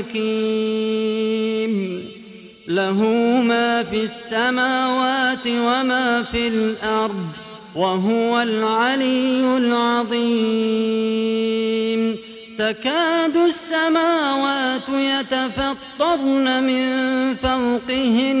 الحكيم له ما في السماوات وما في الأرض وهو العلي العظيم. تكاد السماوات يتفطرن من فوقهن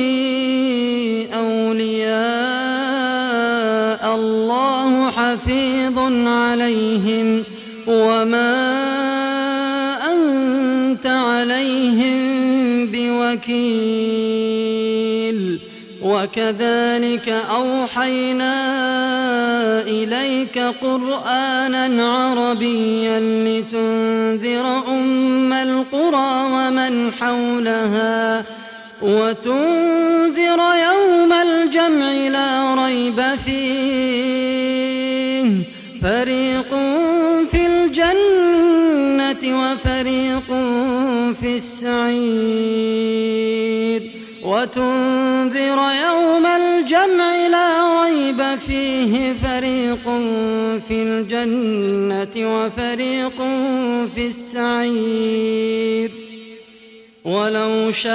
عليهم وما أنت عليهم بوكيل. وكذلك أوحينا إليك قرآنا عربيا لتنذر أم القرى ومن حولها وتنذر يوم الجمع لا ريب فيه. فريق في الجنة وفريق في السعير. وتنذر يوم الجمع لا ريب فيه فريق في الجنة وفريق في السعير. ولو شاء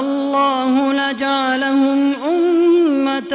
الله لجعلهم أمة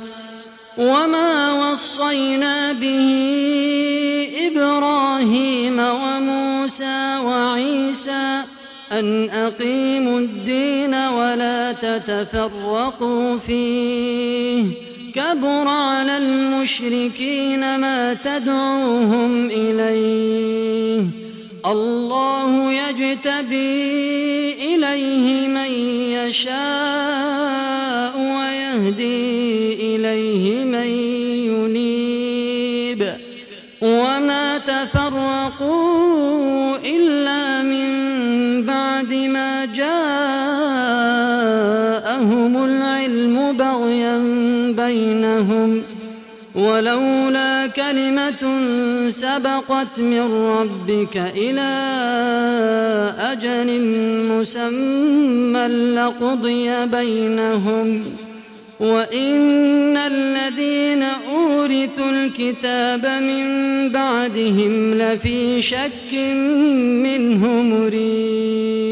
أن أقيموا الدين ولا تتفرقوا فيه كبر على المشركين ما تدعوهم إليه الله يجتبي إليه من يشاء ويهدي إليه بينهم ولولا كلمة سبقت من ربك إلى أجل مسمى لقضي بينهم وإن الذين أورثوا الكتاب من بعدهم لفي شك منه مريب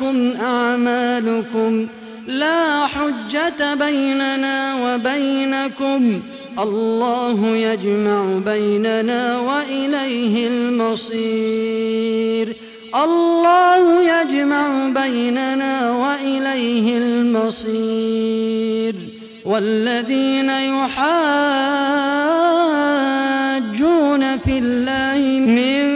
ولكم أعمالكم لا حجة بيننا وبينكم. الله يجمع بيننا وإليه المصير. الله يجمع بيننا وإليه المصير. والذين يحاجون في الله من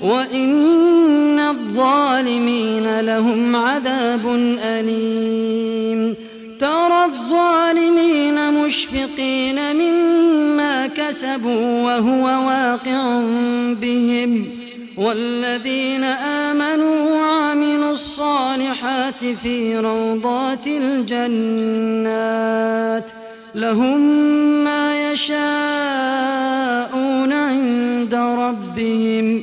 وإن الظالمين لهم عذاب أليم ترى الظالمين مشفقين مما كسبوا وهو واقع بهم والذين آمنوا وعملوا الصالحات في روضات الجنات لهم ما يشاءون عند ربهم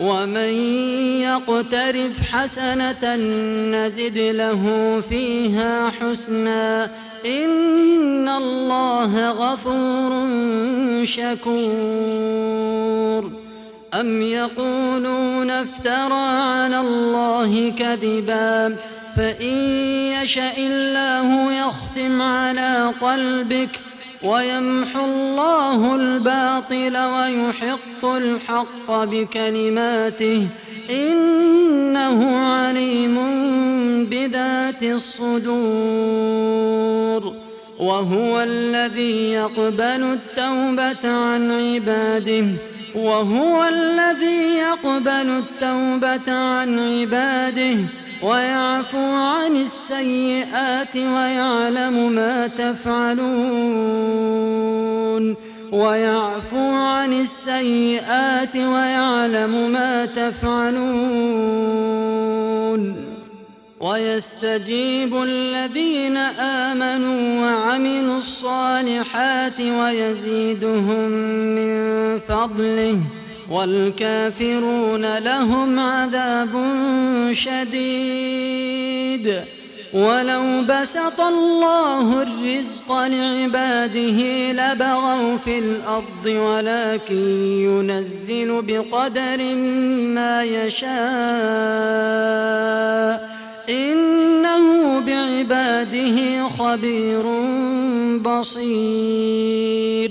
ومن يقترف حسنة نزد له فيها حسنا إن الله غفور شكور أم يقولون افترى على الله كذبا فإن يشأ الله يختم على قلبك ويمحو الله الباطل ويحق الحق بكلماته إنه عليم بذات الصدور وهو الذي يقبل التوبة عن عباده وهو الذي يقبل التوبة عن عباده ويعفو عن السيئات ويعلم ما تفعلون. ويعفو عن السيئات ويعلم ما تفعلون. ويستجيب الذين آمنوا وعملوا الصالحات ويزيدهم من فضله. والكافرون لهم عذاب شديد. ولو بسط الله الرزق لعباده لبغوا في الأرض ولكن ينزل بقدر ما يشاء. إنه بعباده خبير بصير.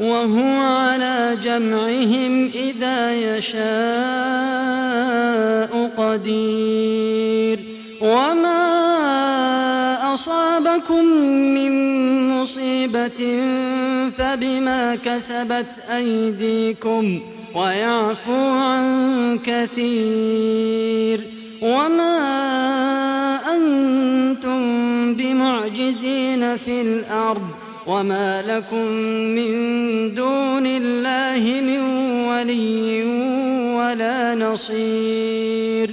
وهو على جمعهم إذا يشاء قدير. وما أصابكم من مصيبة فبما كسبت أيديكم ويعفو عن كثير. وما أنتم بمعجزين في الأرض وما لكم من دون الله من ولي ولا نصير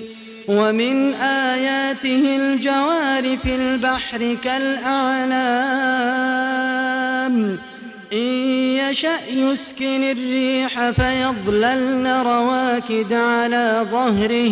ومن آياته الجوار في البحر كالأعلام إن يشأ يسكن الريح فيظللن رواكد على ظهره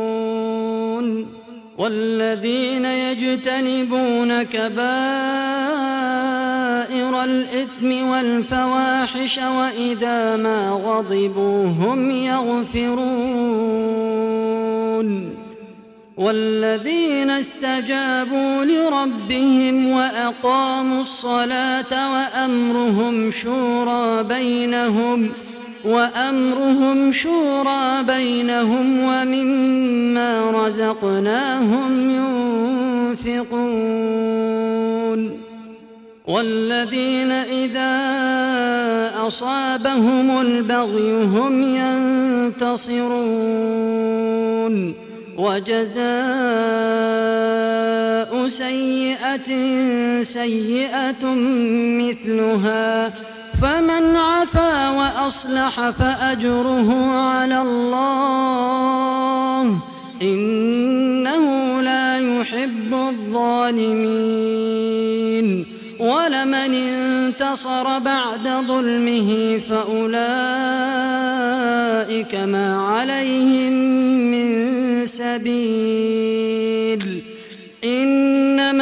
والذين يجتنبون كبائر الإثم والفواحش وإذا ما غضبوا هم يغفرون والذين استجابوا لربهم وأقاموا الصلاة وأمرهم شورى بينهم وأمرهم شورى بينهم ومما رزقناهم ينفقون. والذين إذا أصابهم البغي هم ينتصرون. وجزاء سيئة سيئة مثلها فمن عفا وأصلح فأجره على الله. إنه لا يحب الظالمين. ولمن انتصر بعد ظلمه فأولئك ما عليهم من سبيل. إنما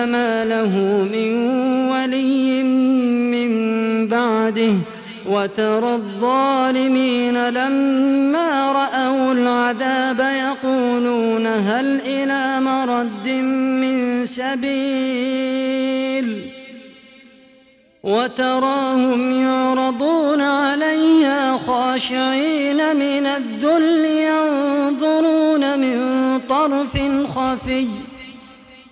فما له من ولي من بعده. وترى الظالمين لما رأوا العذاب يقولون هل إلى مرد من سبيل؟ وتراهم يعرضون عليها خاشعين من الذل ينظرون من طرف خفي.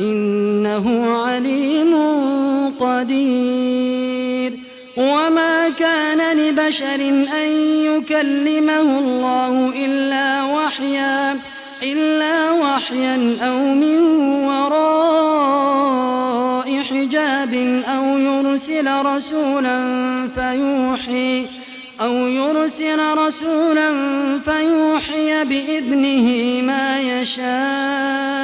إنه عليم قدير. وما كان لبشر أن يكلمه الله إلا وحيا إلا وحيا أو من وراء حجاب أو يرسل رسولا فيوحي أو يرسل رسولا فيوحي بإذنه ما يشاء.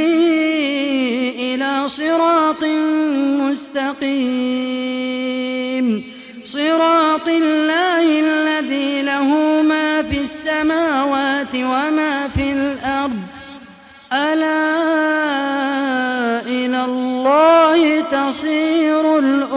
صراط مستقيم. صراط الله الذي له ما في السماوات وما في الأرض. ألا إلى الله تصير الأمور.